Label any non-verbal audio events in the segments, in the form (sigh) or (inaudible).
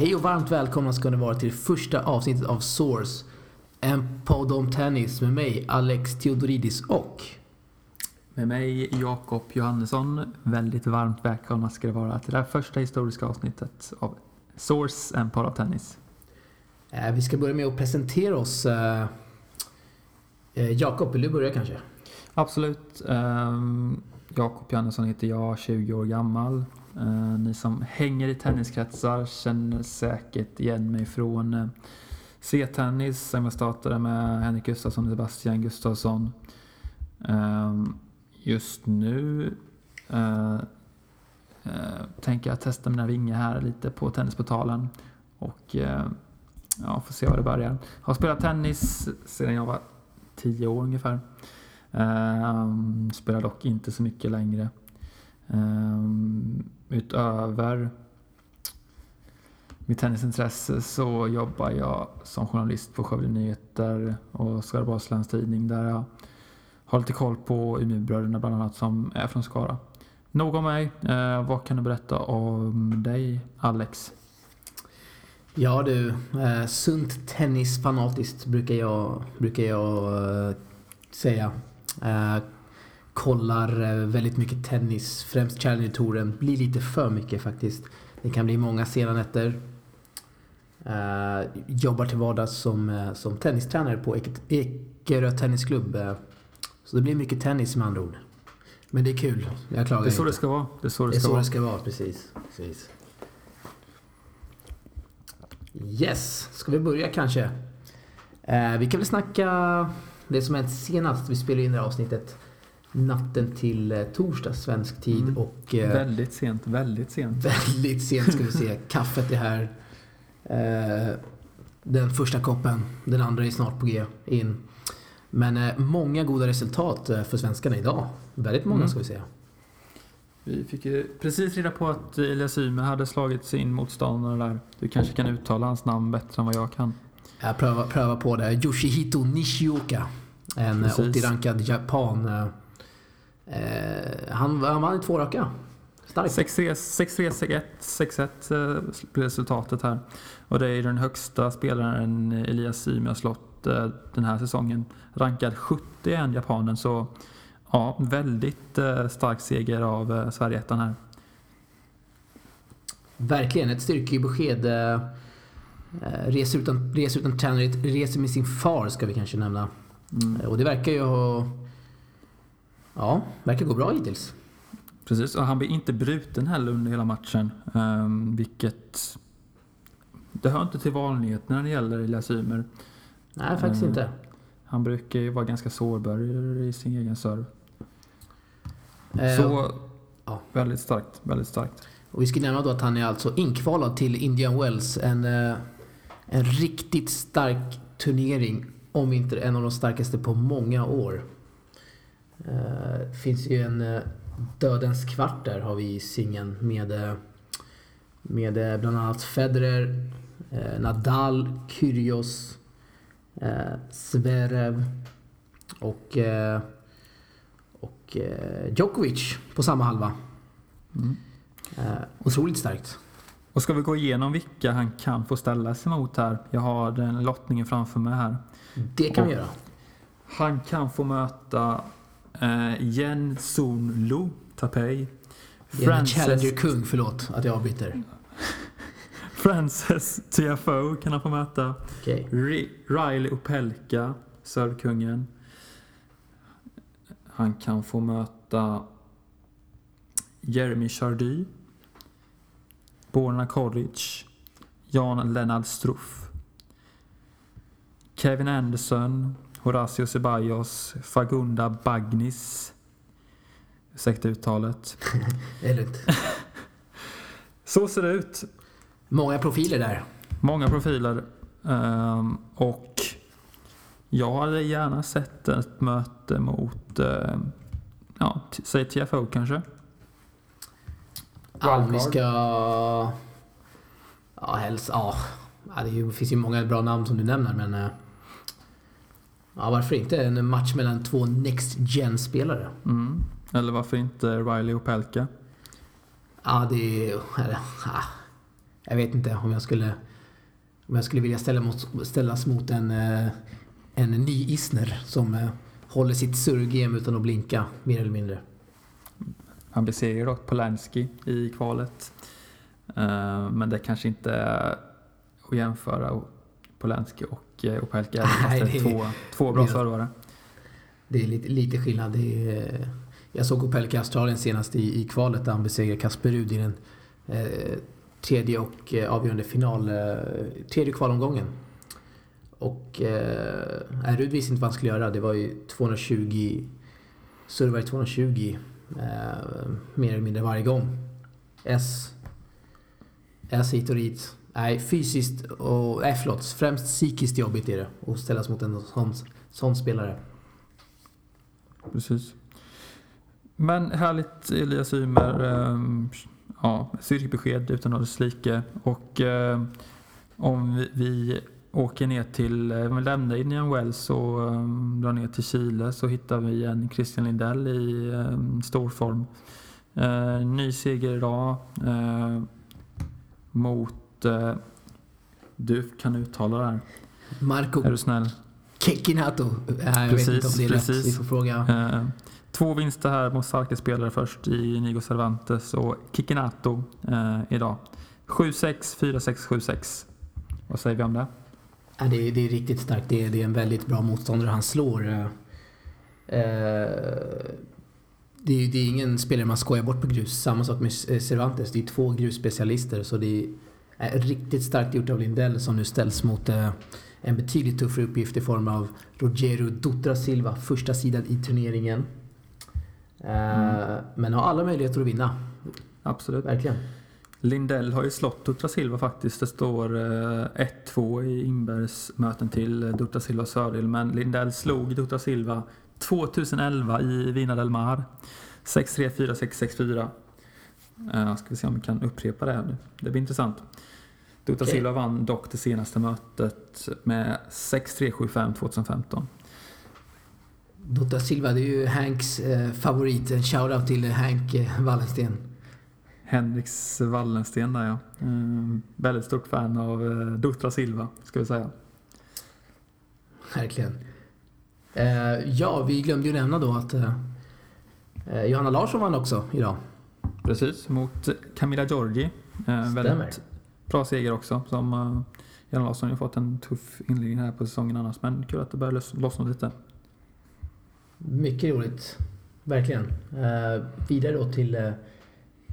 Hej och varmt välkomna ska ni vara till första avsnittet av Source. En podd om tennis med mig, Alex Theodoridis och... Med mig, Jakob Johannesson. Väldigt varmt välkomna ska det vara till det här första historiska avsnittet av Source, en podd om tennis. Eh, vi ska börja med att presentera oss. Eh, eh, Jakob, vill du börja kanske? Absolut. Um, Jakob Johannesson heter jag, 20 år gammal. Eh, ni som hänger i tenniskretsar känner säkert igen mig från eh, C-tennis som jag startade med Henrik Gustafsson och Sebastian Gustafsson. Eh, just nu eh, eh, tänker jag testa mina vingar här lite på Tennisportalen. Och eh, ja, får se var det börjar. Har spelat tennis sedan jag var 10 år ungefär. Ehm, spelar dock inte så mycket längre. Ehm, utöver mitt tennisintresse så jobbar jag som journalist på Skövde Nyheter och Skaraborgs Läns Tidning där jag har lite koll på Umeåbröderna bland annat som är från Skara. Nog om mig. Eh, vad kan du berätta om dig, Alex? Ja du, eh, sunt tennisfanatiskt brukar jag, brukar jag eh, säga. Eh, kollar eh, väldigt mycket tennis, främst Challenger-touren. Blir lite för mycket faktiskt. Det kan bli många sena nätter. Eh, jobbar till vardags som, som tennistränare på Ekerö Tennisklubb. Så det blir mycket tennis med andra ord. Men det är kul. Jag klagar Det är så inte. det ska vara. Det är så det, Det är ska så vara. det ska vara, precis. precis. Yes, ska vi börja kanske? Vi kan väl snacka det som hänt senast. Vi spelade in det här avsnittet natten till eh, torsdag svensk tid Mm. och eh, Väldigt sent, väldigt sent. väldigt sent ska vi se. (laughs) Kaffet är här. Eh, den första koppen, den andra är snart på G in. Men eh, många goda resultat eh, för svenskarna idag. Väldigt många Mm. ska vi säga. Vi fick ju precis reda på att Elias Ymer hade slagit sin motståndare där. Du kanske kan uttala hans namn bättre än vad jag kan. Jag prövar, prövar på det. Yoshihito Nishioka. En eh, Precis. 80-rankad japan. Eh, eh, han, han vann i två raka. Starkt. 6-3, 6-1, 6-1 eh, blev resultatet här. Och det är den högsta spelaren Elias Ymer har slått eh, den här säsongen. Rankad 71 japanen, så ja, väldigt eh, stark seger av eh, Sverigeettan här. Verkligen ett styrkebesked. Eh, eh, reser utan, reser utan tränare, reser med sin far ska vi kanske nämna. Mm. Eh, Och det verkar ju ha... Ja, verkar gå bra hittills. Precis, och han blir inte bruten heller under hela matchen. Um, vilket... Det hör inte till vanligheterna när det gäller Elias Ymer. Nej, faktiskt Mm. inte. Han brukar ju vara ganska sårbar i sin egen serve. Eh, Så ja. väldigt starkt, väldigt starkt. Och vi ska nämna då att han är alltså inkvalad till Indian Wells. En, eh, en riktigt stark turnering. Om inte en av de starkaste på många år. Eh, finns ju en eh, Dödens kvart där har vi i singeln med, eh, med eh, bland annat Federer, eh, Nadal, Kyrgios, Zverev och, och Djokovic på samma halva. Mm. Otroligt starkt. Och ska vi gå igenom vilka han kan få ställa sig mot här? Jag har den lottningen framför mig här. Det kan vi Och- göra. Han kan få möta eh, Jen Sun Lu Tapei. Det är en Challenger-kung, förlåt att jag avbryter. (laughs) Frances TFO kan han få möta. Ri- Riley Opelka, servkungen. Han kan få möta Jeremy Chardy. Borna Koric. Jan Lennart Struff. Kevin Anderson. Horacio Ceballos. Fagunda Bagnis. Ursäkta uttalet. Det är lugnt. Så ser det ut. Många profiler där. Många profiler. Ehm, och jag hade gärna sett ett möte mot, ehm, ja, säg TFO kanske. Ja, Wildcard. vi ska... Ja, helst... Ja. Ja, det finns ju många bra namn som du nämner, men... eh, Ja, varför inte en match mellan två Next Gen-spelare? Mm. Eller varför inte Riley Opelka? Ja, det är... ja. jag vet inte om jag skulle, om jag skulle vilja ställa mot, ställas mot en, eh, en ny Isner som eh, håller sitt surrgame utan att blinka, mer eller mindre. Han besegrar dock Polanski i kvalet. Eh, men det kanske inte är att jämföra Polanski och eh, Opelka, (laughs) fast det är två, två bra servare. Det är lite, lite skillnad. Det är, jag såg Opelka i Australien senast i, i kvalet där han besegrade Kasper Ruud i den eh, tredje och eh, avgörande final, eh, tredje kvalomgången. Och eh, Ruud visste inte vad han skulle göra. Det var ju 220, servar i 220 eh, mer eller mindre varje gång. S, S hit och dit. Nej, fysiskt och, nej förlåt, främst psykiskt jobbigt är det att ställas mot en sån, sån spelare. Precis. Men härligt Elias Ymer. Ehm, ja, styrkebesked utan att dess like. Och ehm, om vi, vi åker ner till, eh, vi lämnar Indian Wells och um, drar ner till Chile så hittar vi en Christian Lindell i um, stor form. Eh, ny seger idag eh, mot, du kan uttala det här, Marco är du snäll? Kekinato. Om Precis, precis. Vi får fråga. Två vinster här mot starka spelare först i Nigo Cervantes och Kikinato idag. 7-6, 4-6, 7-6. Vad säger vi om det? Ja, det, är, det är riktigt starkt. Det är, det är en väldigt bra motståndare han slår. Eh, det, är, det är ingen spelare man skojar bort på grus. Samma sak med eh, Cervantes. Det är två grusspecialister. Så det är eh, riktigt starkt gjort av Lindell som nu ställs mot eh, en betydligt tuffare uppgift i form av Rogero Dutra Silva, första sidan i turneringen. Eh, Men har alla möjligheter att vinna, Absolut. verkligen. Lindell har ju slått Dutra Silva faktiskt. Det står eh, 1-2 i Inbergs möten till eh, Dutra Silvas fördel. Men Lindell slog Dutra Silva 2011 i Vina del Mar. 6-3, 4-6, 6-4. Uh, ska vi se om vi kan upprepa det här nu. Det blir intressant. Dutra Okej. Silva vann dock det senaste mötet med 6-3, 7-5 2015. Dutra Silva, det är ju Hanks eh, favorit. Shoutout till Hank eh, Wallensten. Henriks Wallensten där ja. Eh, väldigt stort fan av uh, Dutra Silva, ska vi säga. Verkligen. Eh, ja, vi glömde ju nämna då att eh, eh, Johanna Larsson vann också idag. Precis, mot Camilla Giorgi. Eh, väldigt bra seger också. Som eh, Jan Larsson har ju fått en tuff inledning här på säsongen annars. Men kul att det börjar loss- lossna lite. Mycket roligt. Verkligen. Eh, vidare då till, eh,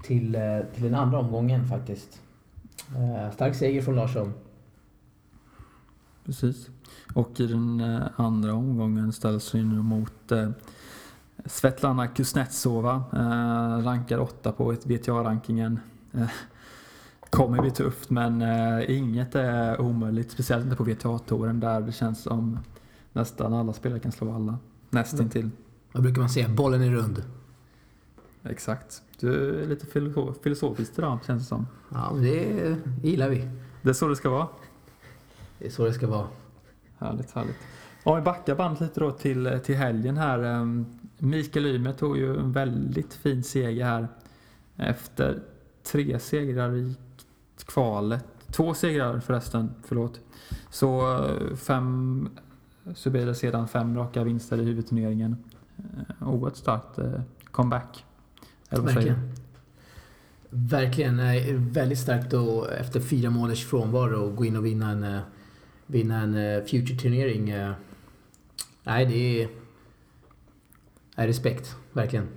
till, eh, till den andra omgången faktiskt. Eh, stark seger från Larsson. Precis. Och i den eh, andra omgången ställs vi nu mot Svetlana Kuznetsova. Rankad åtta på VTA-rankingen. Eh, kommer bli tufft men inget är omöjligt. Speciellt inte på VTA-touren där det känns som nästan alla spelare kan slå alla. Nästintill. Vad brukar man säga? Bollen är rund. Exakt. Du är lite filosof, filosofiskt idag känns det som. Ja, men det gillar vi. Det är så det ska vara. Det är så det ska vara. Härligt, härligt. Om vi backar bandet lite då till, till helgen här. ehm, Mikael Ymer tog ju en väldigt fin seger här. Efter tre segrar i kvalet. Två segrar förresten, förlåt. Så eh, fem, så blir det sedan fem raka vinster i huvudturneringen. Eh, Oerhört starkt eh, comeback. Eller vad säger? Verkligen. Verkligen. Nej, väldigt starkt då efter fyra månaders frånvaro gå in och vinna en, eh, vinna en eh, Future-turnering. eh. Nej, det är... Nej, respekt. Verkligen.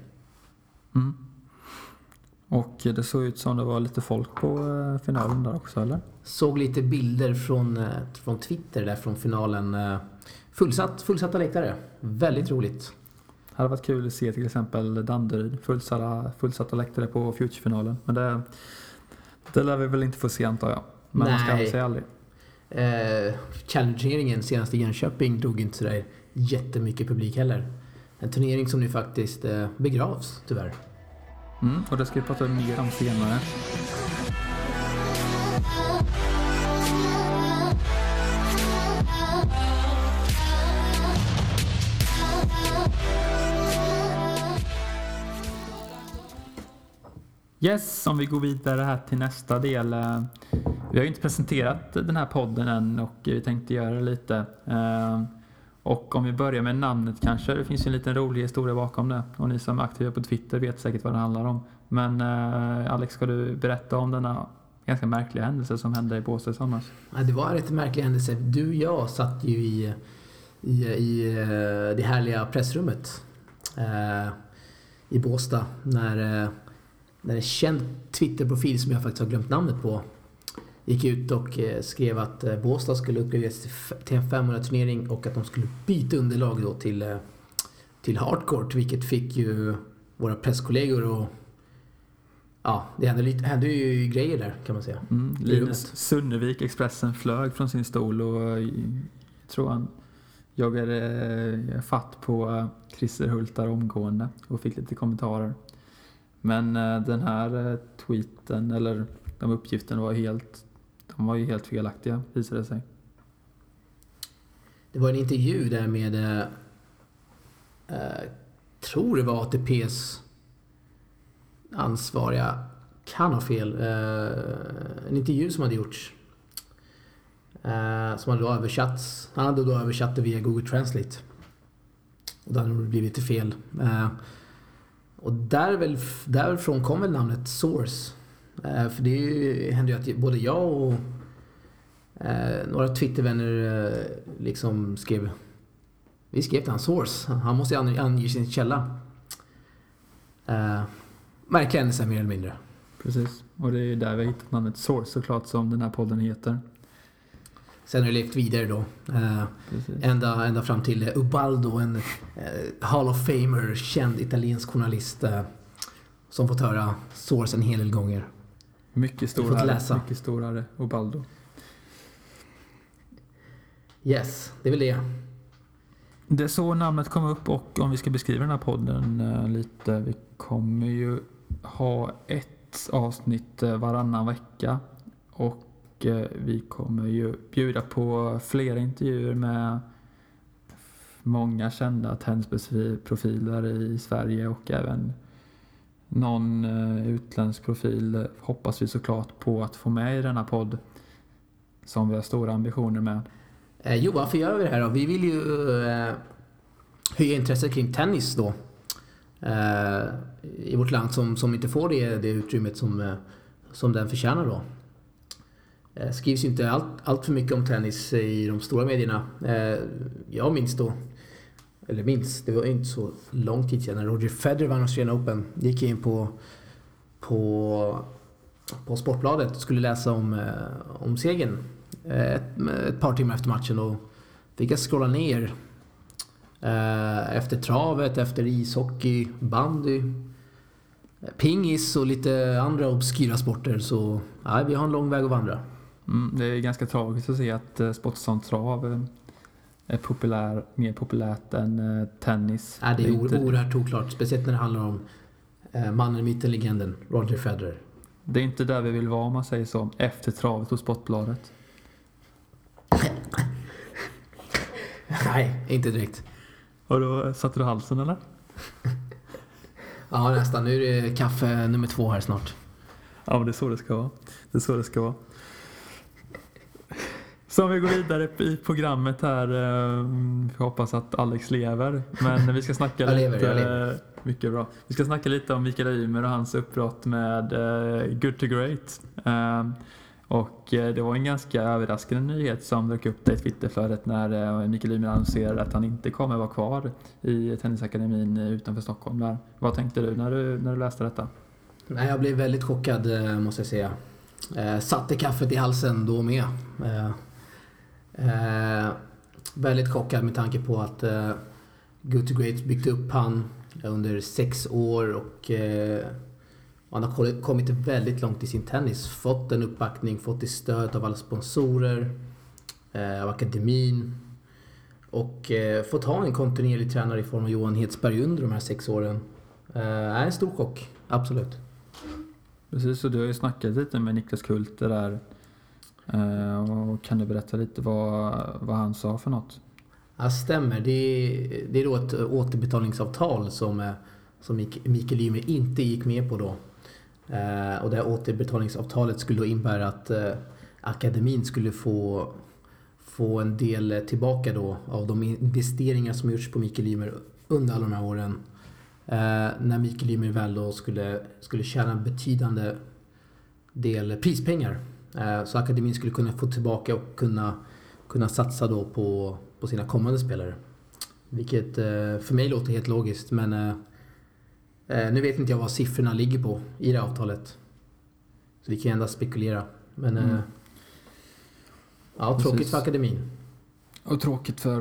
Mm. Och det såg ut som det var lite folk på finalen där också, eller? Såg lite bilder från, från Twitter där från finalen. Fullsatt, fullsatta läktare. Väldigt roligt. Hade varit kul att se till exempel Danderyd fullsatta, fullsatta läktare på Future-finalen. Men det, det lär vi väl inte få se antar jag. Men man ska Nej. aldrig säga aldrig. Eh, Challenger-turneringen senast i Jönköping drog inte sådär jättemycket publik heller. En turnering som nu faktiskt eh, begravs, tyvärr. Mm, och det ska vi prata mer om senare. Yes, om vi går vidare här till nästa del. Eh, vi har ju inte presenterat den här podden än och vi tänkte göra det lite. Eh, och om vi börjar med namnet kanske. Det finns ju en liten rolig historia bakom det. Och ni som är aktiva på Twitter vet säkert vad det handlar om. Men eh, Alex, ska du berätta om denna ganska märkliga händelse som hände i Båstad i somras? Ja, det var en rätt märklig händelse. Du och jag satt ju i, i, i det härliga pressrummet i Båstad när, när en känd Twitterprofil som jag faktiskt har glömt namnet på gick ut och eh, skrev att eh, Båstad skulle uppgraderas till en 500 turnering och att de skulle byta underlag då till, eh, till hardcourt vilket fick ju våra presskollegor och Ja, det hände, lite, hände ju grejer där kan man säga. Mm, Linus Sunnevik, Expressen, flög från sin stol och jag tror han jagade fatt på Christer Hultar omgående och fick lite kommentarer. Men eh, den här eh, tweeten, eller de uppgifterna var helt, de var ju helt felaktiga visade det sig. Det var en intervju där med, eh, eh tror det var ATPs ansvariga, kan ha fel, eh, en intervju som hade gjorts. Eh, som hade då översatts, han hade då översatt det via Google Translate. Och då hade det blivit lite fel. Och där väl, därifrån kom väl namnet Source. Eh, för det ju- hände ju att både jag och Eh, några Twittervänner eh, liksom skrev... Vi skrev till han source. Han måste ju ange, ange sin källa. Eh, märklig händelse mer eller mindre. Precis. Och det är ju där vi har hittat namnet Source såklart som den här podden heter. Sen har det levt vidare då. Eh, ända, ända fram till eh, Ubaldo, en eh, Hall of Famer, känd italiensk journalist. Eh, som fått höra source en hel del gånger. Mycket läsa. mycket storare Obaldo. Yes, det är väl det. Det är så namnet kom upp och om vi ska beskriva den här podden eh, lite. Vi kommer ju ha ett avsnitt eh, varannan vecka. Och Eh, vi kommer ju bjuda på flera intervjuer med många kända tennisprofiler i Sverige och även någon eh, utländsk profil hoppas vi såklart på att få med i denna podd. Som vi har stora ambitioner med. Eh, jo, varför gör vi det här då? Vi vill ju eh, höja intresset kring tennis då. Eh, I vårt land som, som inte får det, det utrymmet som, eh, som den förtjänar då. Eh, skrivs ju inte allt, allt för mycket om tennis i de stora medierna. Eh, jag minns då, eller minns, det var inte så lång tid sedan när Roger Federer vann Australian Open. Gick jag in på, på, på Sportbladet och skulle läsa om, eh, om segern eh, ett, ett par timmar efter matchen och fick jag scrolla ner eh, efter travet, efter ishockey, bandy, pingis och lite andra obskyra sporter. Så ja, vi har en lång väg att vandra. Mm, det är ganska tragiskt att se att eh, sport som trav eh, är populär, mer populärt än eh, tennis. Ja, det är inte, oerhört oklart, speciellt när det handlar om mannen, myten, legenden Roger Federer. det är inte där vi vill vara om man säger så. Efter travet hos Sportbladet. (laughs) Nej, inte direkt. Och då satte du halsen eller? (laughs) Ja, nästan. Nu är det kaffe nummer två här snart. Ja, men det är så det ska vara. Det är så det ska vara. Så om vi går vidare i programmet här. eh, Vi hoppas att Alex lever. Men vi ska snacka (laughs) Jag lever, lite... jag lever. Mycket bra. Vi ska snacka lite om Mikael Ymer och hans uppbrott med eh, Good to Great. Eh, Och eh, det var en ganska överraskande nyhet som dök upp i Twitterflödet när Mikael Ymer annonserade att han inte kommer vara kvar i Tennisakademin utanför Stockholm. Där. Vad tänkte du när du, när du läste detta? Nej, jag blev väldigt chockad måste jag säga. Satte kaffet i halsen då med. Eh, väldigt chockad med tanke på att eh, Good to Great byggt upp han under sex år och eh, han har kommit- väldigt långt i sin tennis. Fått en uppbackning, fått stöd av alla sponsorer, eh, av akademin och eh, fått ha en kontinuerlig tränare i form av Johan Hedsberg under de här sex åren. Eh, är en stor chock, absolut. Precis, och du har ju snackat lite med Niklas Kulte där. Eh, och kan du berätta lite vad, vad han sa för något? Ja, stämmer. Det är, det är då ett återbetalningsavtal som, eh, som Mikael Ymer inte gick med på då. Eh, och det här återbetalningsavtalet skulle då innebära att akademin skulle få, få en del tillbaka då av de investeringar som gjorts på Mikael Ymer under alla de här åren. När Mikael Ymer väl då skulle, skulle tjäna en betydande del prispengar. Eh, så akademin skulle kunna få tillbaka och kunna, kunna satsa då på, på sina kommande spelare. Vilket eh, för mig låter helt logiskt men eh, nu vet inte jag vad siffrorna ligger på i det avtalet. Så vi kan endast spekulera. Men mm. ja, tråkigt Precis. för akademin. Och tråkigt för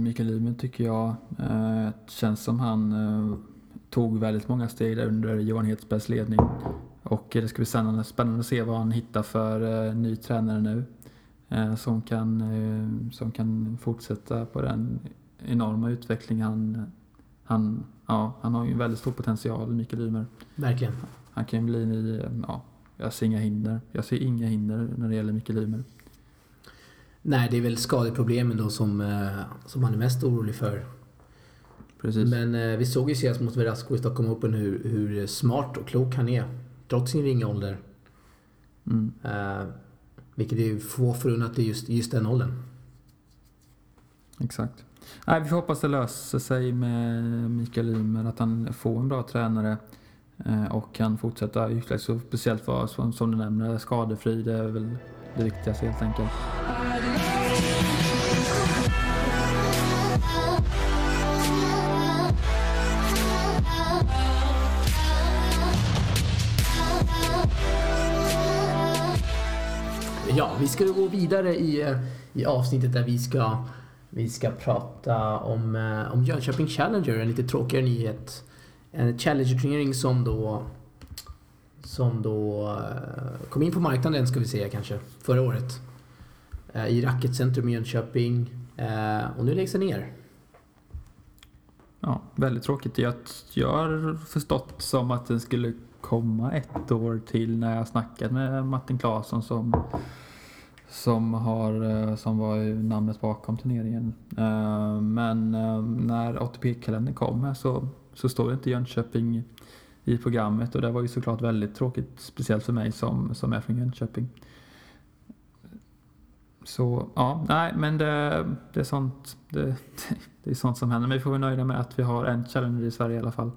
Mikael Ymer tycker jag. Det känns som han tog väldigt många steg där under Johan Hedbergs ledning. Och det ska bli spännande, spännande att se vad han hittar för ny tränare nu. Som kan, som kan fortsätta på den enorma utveckling han, han, ja, han har ju en väldigt stor potential, Mikael Ymer. Verkligen. Han kan bli, ja, jag ser inga hinder. Jag ser inga hinder när det gäller Mikael Ymer. Nej, det är väl skadeproblemen då som, eh, som han är mest orolig för. Precis. Men eh, vi såg ju senast mot Verasco i Stockholm Open hur, hur smart och klok han är. Trots sin ringa ålder. Mm. Uh, vilket är få förunnat i just, just den åldern. Exakt. Nej, vi får hoppas det löser sig med Mikael Ymer, att han får en bra tränare eh, och kan fortsätta utvecklas. Speciellt vara, som, som du nämner, skadefri. Det är väl det viktigaste helt enkelt. Ja, vi ska gå vidare i, eh, i avsnittet där vi ska vi ska prata om, eh, om Jönköping Challenger, en lite tråkigare nyhet. En Challenger-turnering som då som då eh, kom in på marknaden ska vi säga kanske, förra året. I Racketcentrum i Jönköping. Och nu läggs den ner. Ja, väldigt tråkigt. Jag, jag har förstått som att den skulle komma ett år till när jag snackade med Martin Claesson som som, har, eh, som var namnet bakom turneringen. Eh, men eh, när ATP-kalendern kom så, så står det inte Jönköping i programmet och det var ju såklart väldigt tråkigt, speciellt för mig som, som är från Jönköping. Så ja, nej men det, det är sånt det, (laughs) det är sånt som händer. Men vi får vara nöjda med att vi har en Challenger i Sverige i alla fall.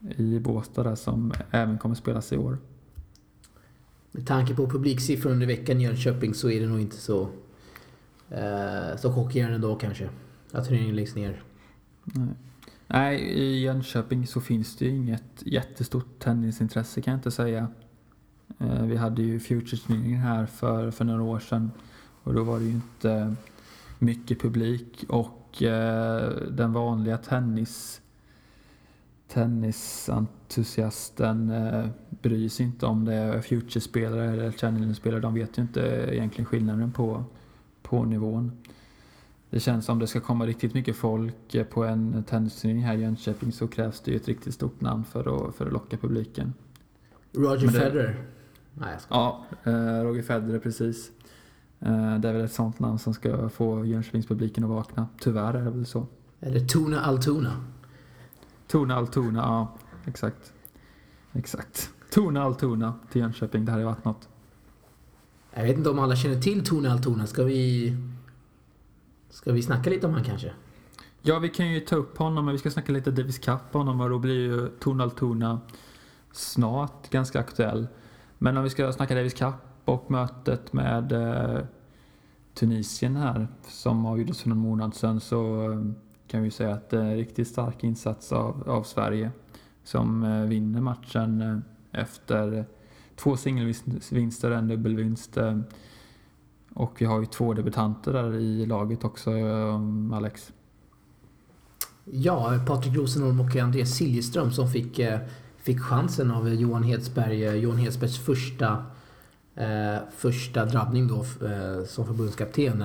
I Båstad där som även kommer spelas i år. Med tanke på publiksiffror under veckan i Jönköping så är det nog inte så, eh, så chockerande då kanske. Att turneringen läggs ner. Nej. Nej, i Jönköping så finns det ju inget jättestort tennisintresse kan jag inte säga. Eh, vi hade ju Futures-turneringen här för, för några år sedan och då var det ju inte mycket publik och eh, den vanliga tennis tennisentusiasten eh, bryr sig inte om det är Future-spelare eller Challenger-spelare. De vet ju inte egentligen skillnaden på, på nivån. Det känns som det ska komma riktigt mycket folk eh, på en tennisturnering här i Jönköping så krävs det ju ett riktigt stort namn för att, för att locka publiken. Roger det, Federer? Nej, jag ska. Ja, eh, Roger Federer precis. Eh, det är väl ett sånt namn som ska få Jönköpingspubliken att vakna. Tyvärr är det väl så. Eller Tuna Altuna? Tona Altona, ja exakt. Exakt. Tona Altona till Jönköping, det hade varit något. Jag vet inte om alla känner till Tona Altona. Ska vi... Ska vi snacka lite om han kanske? Ja, vi kan ju ta upp honom, men vi ska snacka lite Davis Cup på honom och då blir ju Tona Altona snart ganska aktuell. Men om vi ska snacka Davis Cup och mötet med eh, Tunisien här som avgjordes för någon månad sedan så eh, kan vi säga att det är en riktigt stark insats av, av Sverige som eh, vinner matchen eh, efter två singelvinster en dubbelvinst. Eh, och vi har ju två debutanter där i laget också, eh, Alex. Ja, Patrik Rosenholm och Andreas Siljeström som fick, eh, fick chansen av Johan Hedsberg. Eh, Johan Hedsbergs första, eh, första drabbning då eh, som förbundskapten.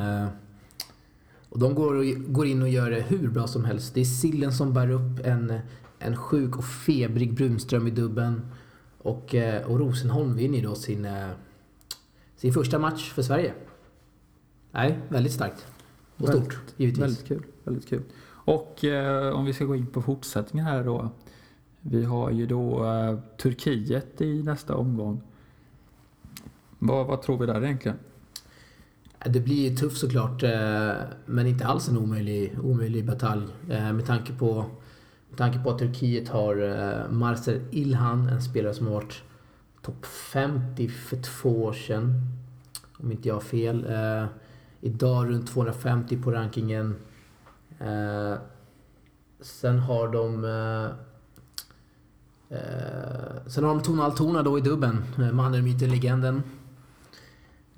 Och de går, går in och gör det hur bra som helst. Det är Sillen som bär upp en, en sjuk och febrig Brunström i dubben. Och, eh, och Rosenholm vinner då sin, eh, sin första match för Sverige. Nej, väldigt starkt. Och väldigt, stort, givetvis. Väldigt kul. Väldigt kul. Och eh, om vi ska gå in på fortsättningen här då. Vi har ju då eh, Turkiet i nästa omgång. Vad, vad tror vi där egentligen? Det blir ju tufft såklart, eh, men inte alls en omöjlig, omöjlig batalj. Eh, med tanke på, med tanke på att Turkiet har eh, Marcel Ilhan, en spelare som har varit topp 50 för två år sedan. Om inte jag har fel. Idag runt 250 på rankingen. Sen har de... Sen har de Tona då i dubben. Mannen, myten, legenden.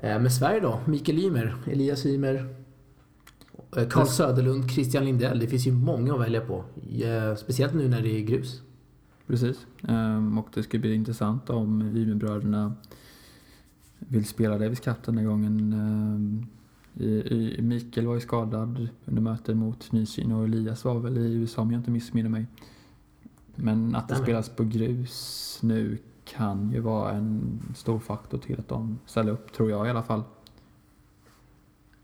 Eh, med Sverige då, Mikael Ymer, Elias Ymer, eh, Carl Söderlund, Christian Lindell. Det finns ju många att välja på. Speciellt nu när det är grus. Precis. Ehm, och det ska bli intressant om Ymerbröderna vill spela Davis Cup den här gången. Ehm, Mikael var ju skadad under mötet mot Nysyn och Elias var väl i USA om jag inte missminner mig. Men att det spelas på grus nu kan ju vara en stor faktor till att de ställer upp, tror jag i alla fall.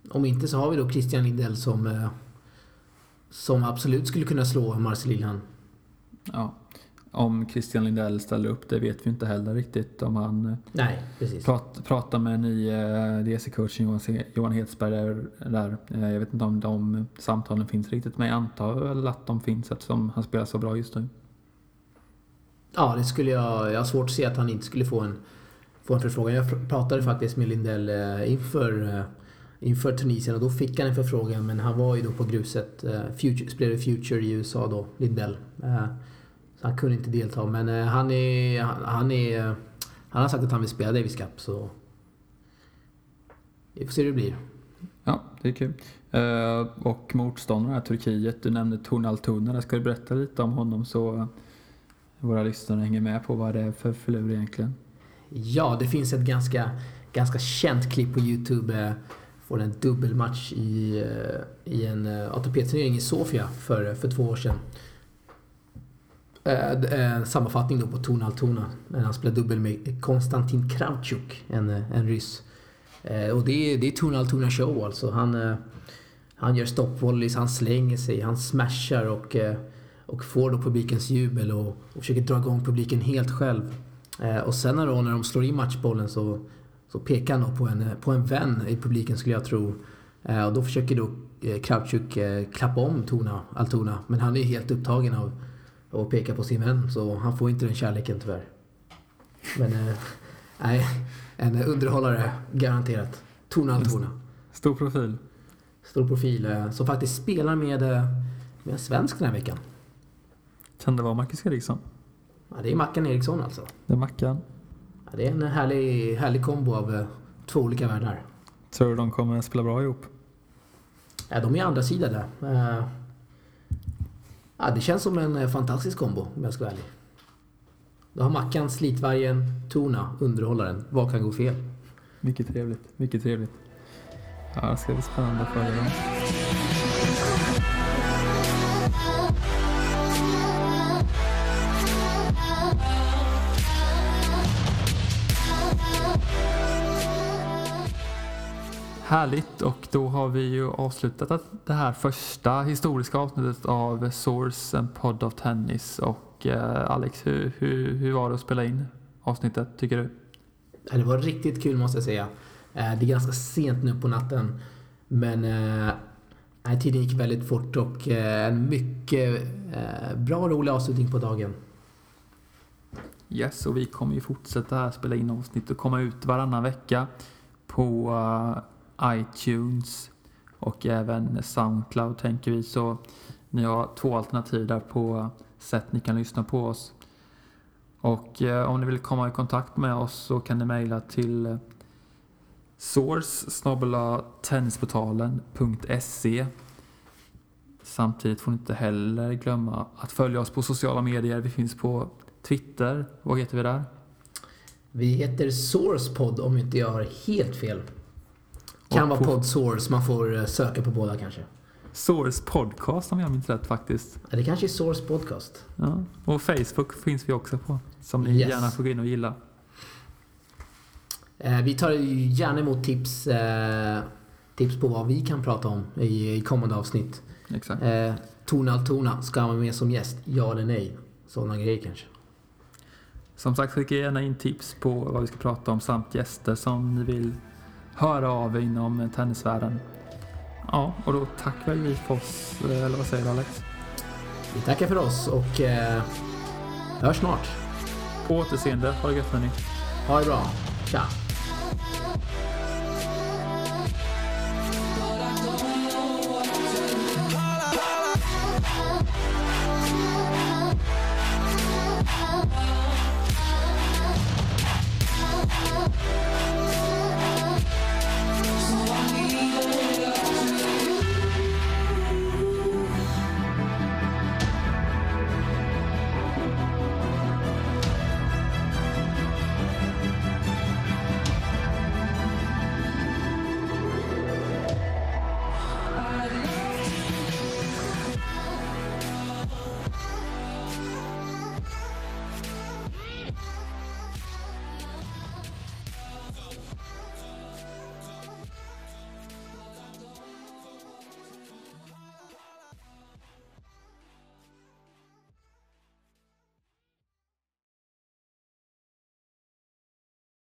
Om inte så har vi då Christian Lindell som, eh, som absolut skulle kunna slå Marcel Lilhan. Ja. Om Christian Lindell ställer upp, det vet vi inte heller riktigt. Om han eh, Nej, precis. Prat, pratar med nye eh, DC-coachen Johan Hedsberg där, där. Jag vet inte om de samtalen finns riktigt, men jag antar väl att de finns eftersom han spelar så bra just nu. Ja, det skulle jag... Jag har svårt att se att han inte skulle få en, få en förfrågan. Jag pratade faktiskt med Lindell eh, inför, eh, inför Tunisien och då fick han en förfrågan men han var ju då på gruset. Eh, Future, spelade Future i USA då, Lindell. Så han kunde inte delta men han är... Han, är, han har sagt att han vill spela Davis Cup så... Vi får se hur det blir. Ja, det är kul. och motståndarna, Turkiet, du nämnde Tornal Tuner. Ska du berätta lite om honom så våra lyssnare hänger med på vad det är för filur egentligen. Ja, det finns ett ganska, ganska känt klipp på Youtube eh, från en dubbelmatch i, eh, i en eh, ATP-turnering i Sofia för, för två år sedan. En sammanfattning då på Tona Altona när han spelar dubbel med Konstantin Kravchuk, en, en ryss. Och det är, det är Tona Altona show alltså. Han, han gör stoppvolleys, han slänger sig, han smashar och och får då publikens jubel och, och försöker dra igång publiken helt själv. Eh, och sen då, när de slår in matchbollen så, så pekar han på en, på en vän i publiken skulle jag tro. Eh, och då försöker då eh, Kravchuk eh, klappa om Tona, Altona. Men han är helt upptagen av att peka på sin vän så han får inte den kärleken tyvärr. Men eh, (laughs) nej, en underhållare garanterat. Tona Altona. Stor profil. Stor profil som faktiskt spelar med, med en svensk den här veckan. Kan det vara Marcus Eriksson? Ja, det är Mackan Eriksson alltså. Det är Mackan. Ja, det är en härlig, härlig kombo av uh, två olika världar. Tror du de kommer spela bra ihop? Ja, de är andra sidan där. Uh, ja, det känns som en uh, fantastisk kombo om jag ska vara ärlig. Då har Mackan slitvargen, Tona, underhållaren. Vad kan gå fel? Mycket trevligt. Mycket trevligt. Ja, det ska bli spännande att följa dem. Härligt och då har vi ju avslutat det här första historiska avsnittet av Source, en podd av tennis. Och eh, Alex, hur, hur, hur var det att spela in avsnittet tycker du? Det var riktigt kul måste jag säga. Eh, det är ganska sent nu på natten. Men eh, tiden gick väldigt fort och eh, en mycket bra och rolig avslutning på dagen. Yes, och vi kommer ju fortsätta här spela in avsnitt och komma ut varannan vecka på iTunes och även Soundcloud tänker vi. Så ni har två alternativ där på sätt ni kan lyssna på oss. Och eh, om ni vill komma i kontakt med oss så kan ni mejla till source.tennisportalen.se source tennisportalen.se Samtidigt får ni inte heller glömma att följa oss på sociala medier. Vi finns på Twitter. Vad heter vi där? Vi heter SourcePod om inte jag har helt fel. Kan vara Podsource, man får eh, söka på båda kanske. Source Podcast om jag minns rätt faktiskt. Ja, det kanske är Source Podcast. Ja. Och Facebook finns vi också på. Som ni yes. gärna får gå in och gilla. Eh, vi tar gärna emot tips, eh, tips på vad vi kan prata om i, i kommande avsnitt. Exakt. Eh, Tona Altona, ska man med som gäst? Ja eller nej? sådana grejer kanske. Som sagt, skicka gärna in tips på vad vi ska prata om samt gäster som ni vill höra av inom tennisvärlden. Ja, och då tackar vi för oss, eller vad säger du Alex? Vi tackar för oss och eh, hörs snart. På återseende, ha det gött hörni. Ha det bra. Tja!